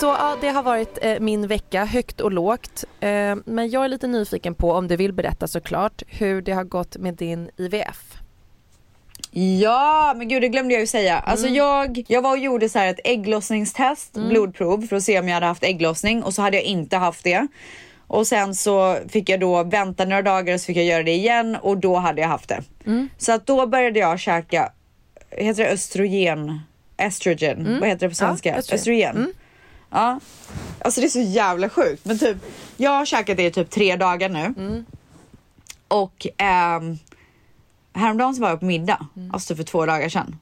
Så ja, det har varit eh, min vecka, högt och lågt. Eh, men jag är lite nyfiken på, om du vill berätta såklart, hur det har gått med din IVF. Ja, men gud det glömde jag ju säga. Alltså Mm. jag, jag var och gjorde så här ett ägglossningstest, blodprov för att se om jag hade haft ägglossning och så hade jag inte haft det. Och sen så fick jag då vänta några dagar och så fick jag göra det igen och då hade jag haft det. Mm. Så att då började jag käka, heter det östrogen? Estrogen, vad heter det på svenska? Mm. östrogen. östrogen. Mm. Ja. Alltså det är så jävla sjukt men typ, jag har käkat det i typ tre dagar nu. Mm. Och ehm, häromdagen så var jag på middag, alltså för två dagar sedan.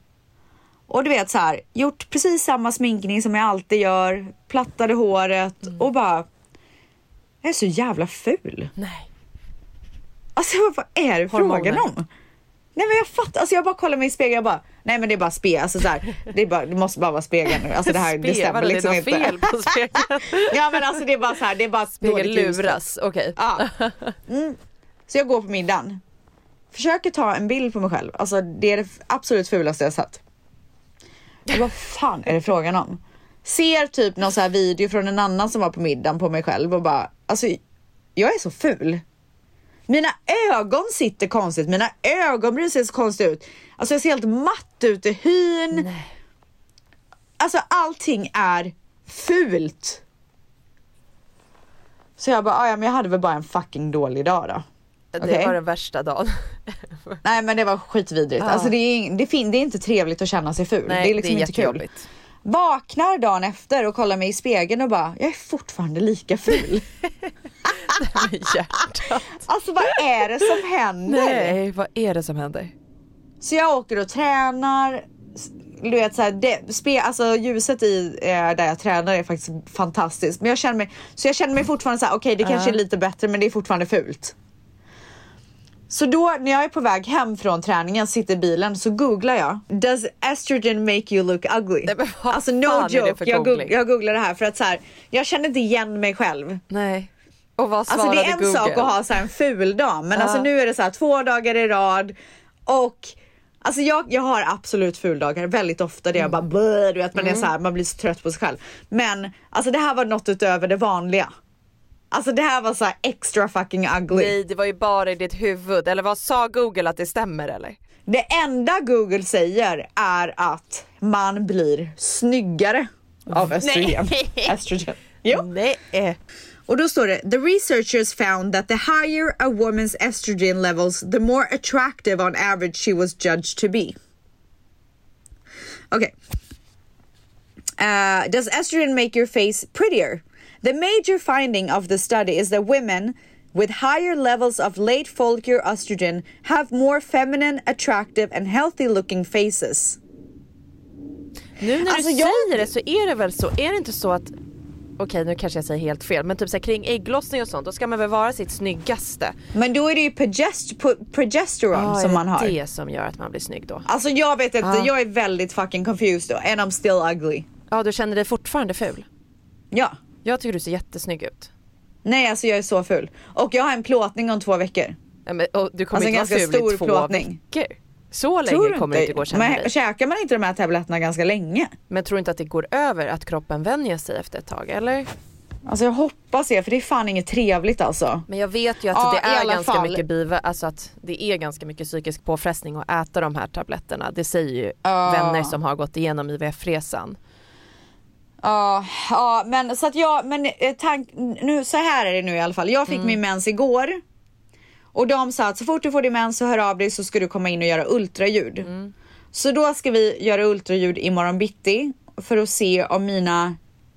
Och du vet så här, gjort precis samma sminkning som jag alltid gör, plattade håret Mm. och bara, jag är så jävla ful. Nej. Alltså vad är det frågan om? Nej men jag fattar, alltså jag bara kollar mig i spegeln och bara, nej men det är bara spegel, alltså så här, det, är bara, det måste bara vara spegeln nu. Alltså det här, det stämmer liksom det inte. fel på spegeln. [laughs] ja men alltså det är bara så här, det är bara Spegel dåligt ljus. luras, okej. Ja. Mm. Så jag går på middagen. Försöker ta en bild på mig själv. Alltså det är det absolut fulaste jag sett. Och vad fan är det frågan om? Ser typ någon så här video från en annan som var på middagen på mig själv och bara, alltså jag är så ful. Mina ögon sitter konstigt, mina ögonbryn ser så konstigt ut. Alltså jag ser helt matt ut i hyn. Alltså allting är fult. Så jag bara, "Ah, ja men jag hade väl bara en fucking dålig dag då. Det Okej. var den värsta dagen. [laughs] Nej men det var skitvidrigt. Ja. Alltså det är, det, fin- det är inte trevligt att känna sig ful. Nej, det är liksom det är inte kul. Vaknar dagen efter och kollar mig i spegeln och bara, jag är fortfarande lika ful. [laughs] Alltså vad är det som händer? Nej, vad är det som händer? Så jag åker och tränar. Du vet så här, det, spe, alltså ljuset i eh, där jag tränar är faktiskt fantastiskt. Men jag känner mig, så jag känner mig fortfarande så här, okej det kanske är lite bättre men det är fortfarande fult. Så då när jag är på väg hem från träningen, sitter i bilen, så googlar jag. Does estrogen make you look ugly? Nej, men vad alltså no joke, jag, googling? goog- jag googlar det här för att så här, jag känner inte igen mig själv. Nej. Och vad Alltså det är en Google? sak att ha så här en ful dag, men Ja. alltså nu är det så här två dagar i rad och Alltså jag, jag har absolut fuldagar väldigt ofta där jag bara blö, du vet man är så här, man blir så trött på sig själv. Men alltså det här var något utöver det vanliga. Alltså det här var så här extra fucking ugly. Nej, det var ju bara i ditt huvud. Eller vad sa Google att det stämmer eller? Det enda Google säger är att man blir snyggare av östrogen. [laughs] Nej. Estrogen. Jo. Nej. Och då står det, the researchers found that the higher a woman's estrogen levels, the more attractive on average she was judged to be. Okay. Uh, does estrogen make your face prettier? The major finding of the study is that women with higher levels of late follicular estrogen have more feminine, attractive and healthy looking faces. Nu när Alltså, du jag- säger det så är det väl så, är det inte så att Okej nu kanske jag säger helt fel men typ så här, kring ägglossning och sånt då ska man väl vara sitt snyggaste? Men då är det ju progest- pro- progesteron Ja, som man det har. det som gör att man blir snygg då? Alltså jag vet inte, Ja. jag är väldigt fucking confused då and I'm still ugly. Ja du känner dig fortfarande ful? Ja. Jag tycker du ser jättesnygg ut. Nej alltså jag är så ful. Och jag har en plåtning om två veckor. Ja, men, du kommer Alltså, en inte vara ful i stor två plåtning. veckor. Så länge Tror kommer det inte gå att känna Men dig. käkar man inte de här tabletterna ganska länge? Men tror du inte att det går över att kroppen vänjer sig efter ett tag eller? Alltså jag hoppas det för det är fan inget trevligt alltså. Men jag vet ju att Ja, det i är ganska fall. mycket biva, alltså att det är ganska mycket psykisk påfrestning att äta de här tabletterna. Det säger ju Ja. vänner som har gått igenom IVF-resan. Ja, ja men så att jag, men eh, tank, nu så här är det nu i alla fall. Jag fick Mm. min mens igår. Och de sa att så fort du får din mens så hör av dig så ska du komma in och göra ultraljud. Mm. Så då ska vi göra ultraljud imorgon bitti för att se om mina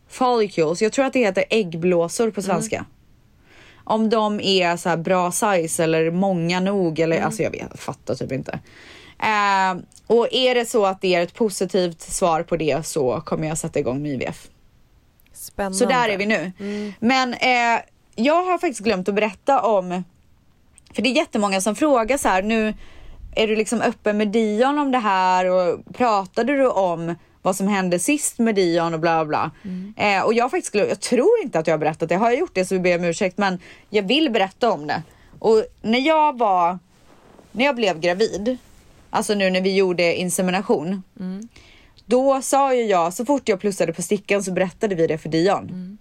follicles, jag tror att det heter äggblåsor på svenska. Om de är så här bra size eller många nog eller alltså jag vet, fattar typ inte. Eh, och är det så att det är ett positivt svar på det så kommer jag sätta igång med IVF. Spännande. Så där är vi nu. Men eh, jag har faktiskt glömt att berätta om, för det är jättemånga som frågar så här, nu är du liksom öppen med Dion om det här och pratade du om vad som hände sist med Dion och bla bla. Eh, och jag faktiskt jag tror inte att jag har berättat det, har jag gjort det så ber jag om ursäkt men jag vill berätta om det. Och när jag var, när jag blev gravid, alltså nu när vi gjorde insemination, då sa ju jag, så fort jag plussade på stickan så berättade vi det för Dion.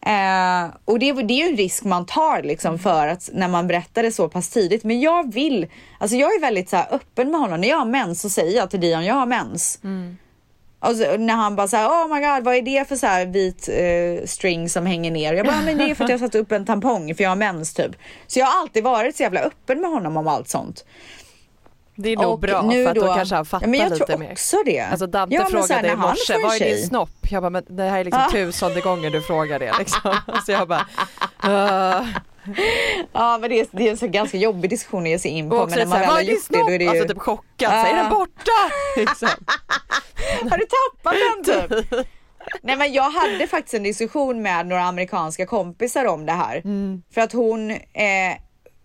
Eh, och det, det är ju en risk man tar liksom för att när man berättar det så pass tidigt. Men jag vill, alltså jag är väldigt så här öppen med honom. När jag har mens så säger jag till Dion, jag har mens. Och så, när han bara såhär, oh my god vad är det för så här vit eh, string som hänger ner? Jag bara, men det är för att jag satt upp en tampong för jag har mens typ. Så jag har alltid varit så jävla öppen med honom om allt sånt. Det är nog Och bra nu för att då, då- kanske han fattar Ja, men jag lite tror mer. också det. Alltså Dante Ja, här, frågade i morse, vad är din snopp? Jag bara, men det här är liksom Ah. tusende gånger du frågar det liksom. [laughs] Så jag bara, uh, Ja men det är, det är en så ganska jobbig diskussion att ge sig in på. Men när man väl har gjort det då är det ju... Alltså typ chockad, så är den borta? [laughs] Liksom. [laughs] Har du tappat den typ? Nej men jag hade faktiskt en diskussion med några amerikanska kompisar om det här. För att hon, eh,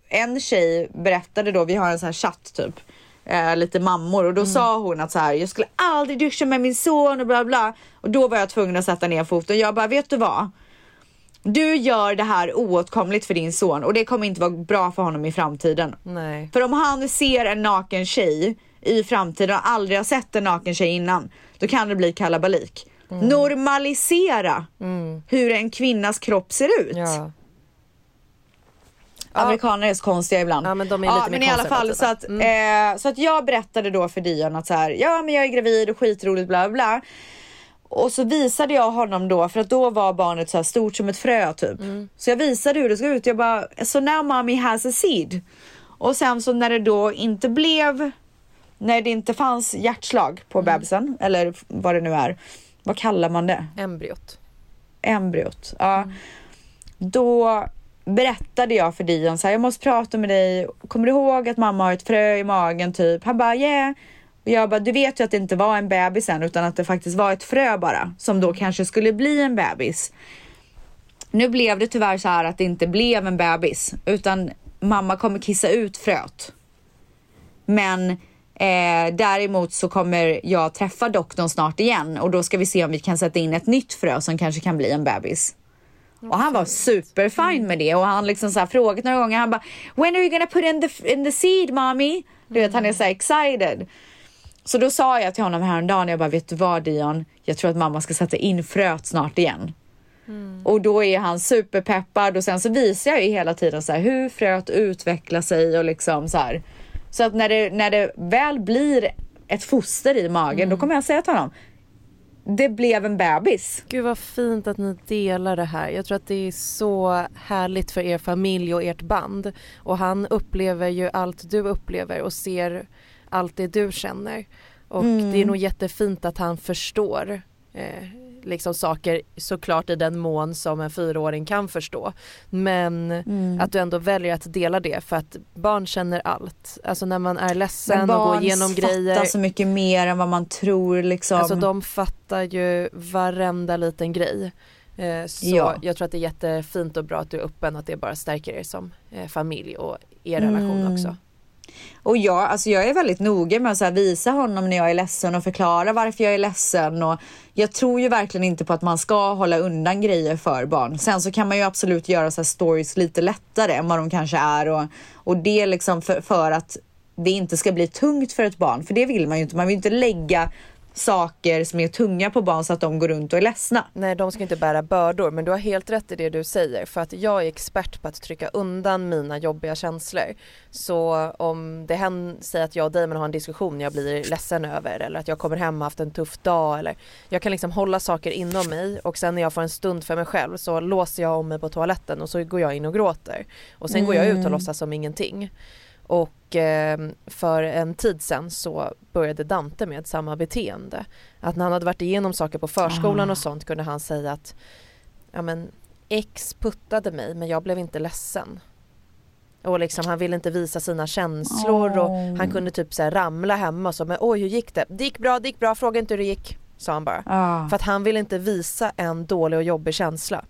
en tjej berättade då, vi har en sån här chatt typ, eh, lite mammor och då sa hon att så här, jag skulle aldrig duscha med min son och bla bla. Och då var jag tvungen att sätta ner foten. Jag bara, vet du vad? Du gör det här oåtkomligt för din son och det kommer inte vara bra för honom i framtiden. Nej. För om han ser en naken tjej i framtiden och aldrig har sett en naken tjej innan, då kan det bli kalabalik. Normalisera hur en kvinnas kropp ser ut. Ja. Amerikaner är så konstiga ibland. Ja, men de är lite mer men i alla fall så att, eh, så att jag berättade då för Dion att så här, ja men jag är gravid och skitroligt bla bla. Och så visade jag honom då, för att då var barnet så stort som ett frö typ. Så jag visade hur det såg ut. Jag bara, so now mommy has a seed. Och sen så när det då inte blev, när det inte fanns hjärtslag på bebisen, eller vad det nu är. Vad kallar man det? Embryot. embryot. Ja. Då berättade jag för Dion så här, jag måste prata med dig. Kommer du ihåg att mamma har ett frö i magen typ? Han bara yeah. Och jag bara, du vet ju att det inte var en bebis än utan att det faktiskt var ett frö bara som då kanske skulle bli en bebis. Nu blev det tyvärr så här att det inte blev en bebis utan mamma kommer kissa ut fröet. Men eh, däremot så kommer jag träffa doktorn snart igen och då ska vi se om vi kan sätta in ett nytt frö som kanske kan bli en bebis. Och han var superfine med det och han liksom så här frågat några gånger. Han bara When are you gonna put in the, in the seed mommy? Du vet han är så här excited. Så då sa jag till honom häromdagen, jag bara vet du vad Dion? Jag tror att mamma ska sätta in fröet snart igen. Och då är han superpeppad och sen så visar jag ju hela tiden så här hur fröet utvecklar sig och liksom så här. Så att när det, när det väl blir ett foster i magen då kommer jag säga till honom det blev en bebis. Gud vad fint att ni delar det här. Jag tror att det är så härligt för er familj och ert band. Och han upplever ju allt du upplever och ser allt det du känner. Och det är nog jättefint att han förstår eh, liksom saker såklart i den mån som en fyraåring kan förstå. Men att du ändå väljer att dela det för att barn känner allt. Alltså när man är ledsen och går igenom grejer. fattar så mycket mer än vad man tror liksom. Alltså de fattar ju varenda liten grej. Eh, Så Ja. jag tror att det är jättefint och bra att du är öppen att det bara stärker er som eh, familj och er relation Mm. också. Och jag, alltså jag är väldigt noga med att så här visa honom när jag är ledsen och förklara varför jag är ledsen. Och jag tror ju verkligen inte på att man ska hålla undan grejer för barn. Sen så kan man ju absolut göra så här stories lite lättare än vad de kanske är. Och, och det är liksom för, för att det inte ska bli tungt för ett barn. För det vill man ju inte. Man vill inte lägga saker som är tunga på barn så att de går runt och är ledsna. Nej de ska inte bära bördor men du har helt rätt i det du säger för att jag är expert på att trycka undan mina jobbiga känslor. Så om det händer, säger att jag och Damon har en diskussion jag blir ledsen över eller att jag kommer hem och haft en tuff dag eller jag kan liksom hålla saker inom mig och sen när jag får en stund för mig själv så låser jag om mig på toaletten och så går jag in och gråter. Och sen går jag ut och låtsas som ingenting. Och eh, för en tid sen så började Dante med samma beteende. Att när han hade varit igenom saker på förskolan och sånt kunde han säga att ja men X puttade mig men jag blev inte ledsen. Och liksom han ville inte visa sina känslor och han kunde typ så här ramla hemma och så men oj hur gick det? Det gick bra, det gick bra, fråga inte hur det gick. Sa han bara. Ah. För att han ville inte visa en dålig och jobbig känsla.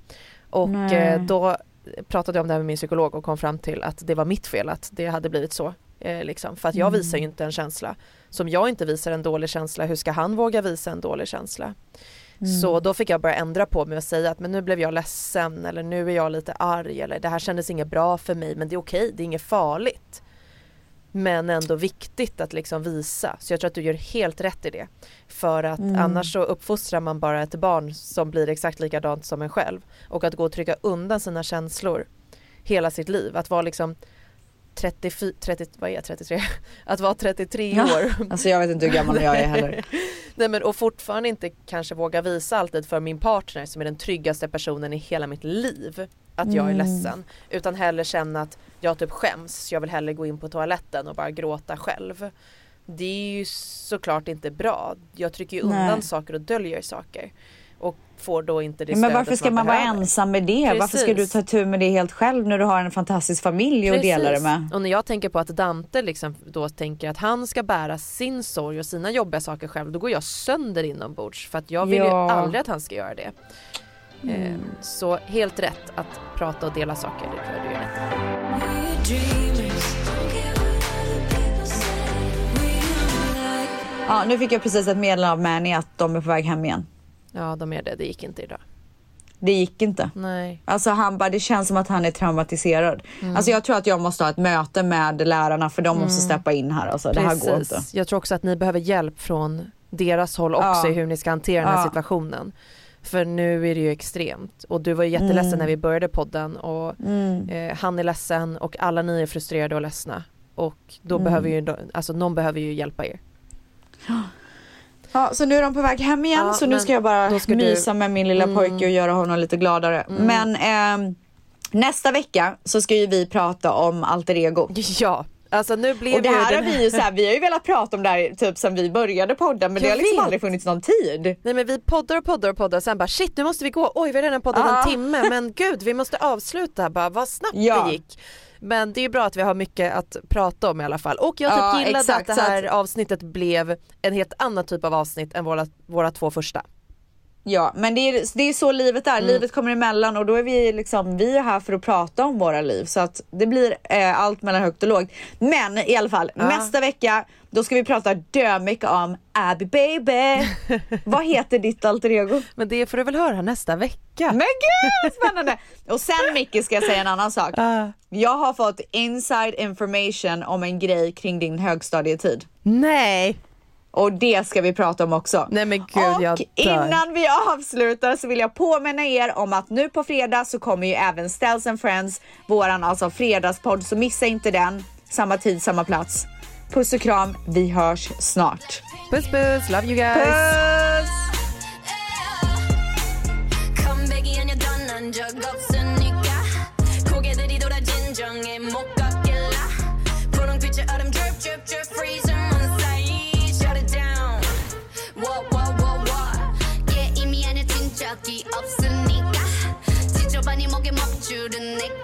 Och eh, då pratade jag om det här med min psykolog och kom fram till att det var mitt fel att det hade blivit så. Eh, liksom. För att jag visar ju inte en känsla. Som jag inte visar en dålig känsla, hur ska han våga visa en dålig känsla? Så då fick jag börja ändra på mig och säga att men nu blev jag ledsen eller nu är jag lite arg eller det här kändes inget bra för mig men det är okej, det är inget farligt. Men ändå viktigt att liksom visa. Så jag tror att du gör helt rätt i det. För att annars så uppfostrar man bara ett barn som blir exakt likadant som en själv. Och att gå och trycka undan sina känslor hela sitt liv. Att vara liksom 34, 30, vad är jag, 33? [laughs] Att vara 33 år. [laughs] Alltså jag vet inte hur gammal jag är heller. [laughs] Nej men och fortfarande inte kanske våga visa alltid för min partner som är den tryggaste personen i hela mitt liv att jag är ledsen. Utan hellre känna att jag typ skäms, jag vill hellre gå in på toaletten och bara gråta själv. Det är ju såklart inte bra. Jag trycker ju undan Nej. saker och döljer saker. och får då inte det Men stödet varför ska man vara behöver. ensam med det? Varför ska du Precis. ta tur med det helt själv när du har en fantastisk familj att dela det Precis. med? Och när jag tänker på att Dante liksom då tänker att han ska bära sin sorg och sina jobbiga saker själv, då går jag sönder inombords för att jag vill ju Ja. aldrig att han ska göra det. Mm. Så helt rätt att prata och dela saker, det tror jag du gör rätt. Ja, nu fick jag precis ett meddelande av Manny att de är på väg hem igen. Ja, de är det. Det gick inte idag. Det gick inte. Nej. Alltså han bara, det känns som att han är traumatiserad. Mm. Alltså jag tror att jag måste ha ett möte med lärarna för de måste steppa in här. Alltså det här går inte. Jag tror också att ni behöver hjälp från deras håll också Ja. i hur ni ska hantera den här Ja. situationen. För nu är det ju extremt och du var ju jätteledsen Mm. när vi började podden och Mm. eh, han är ledsen och alla ni är frustrerade och ledsna. Och då Mm. behöver ju, alltså någon behöver ju hjälpa er. Ja, så nu är de på väg hem igen Ja, så nu ska jag bara ska du- mysa med min lilla Mm. pojke och göra honom lite gladare. Men ehm, nästa vecka så ska ju vi prata om alter ego. Ja, alltså nu blev Och det här har den vi ju så här, vi har ju velat prata om det här typ sen vi började podda men det Jag har liksom vet. aldrig funnits någon tid. Nej men vi poddar och poddar och poddar sen bara shit nu måste vi gå, oj vi har redan poddat Ja. en timme men gud vi måste avsluta bara vad snabbt Ja. det gick. Men det är bra att vi har mycket att prata om i alla fall och jag typ Ja, gillade exakt, att det här att- avsnittet blev en helt annan typ av avsnitt än våra, våra två första. Ja men det är, det är så livet är, livet kommer emellan och då är vi liksom, vi är här för att prata om våra liv så att det blir eh, allt mellan högt och lågt. Men i alla fall, nästa vecka då ska vi prata dömycket om Abby baby. [laughs] Vad heter ditt alter ego? Men det får du väl höra nästa vecka. Men gud spännande! Och sen Micke ska jag säga en annan sak. Jag har fått inside information om en grej kring din högstadietid. Nej! Och det ska vi prata om också. Nej men gud och jag dör. innan vi avslutar så vill jag påminna er om att nu på fredag så kommer ju även Stells and Friends, våran alltså fredagspodd, så missa inte den. Samma tid, samma plats. Puss och kram, vi hörs snart. Puss puss, love you guys. Puss! 지저분이 목에 먹줄은 내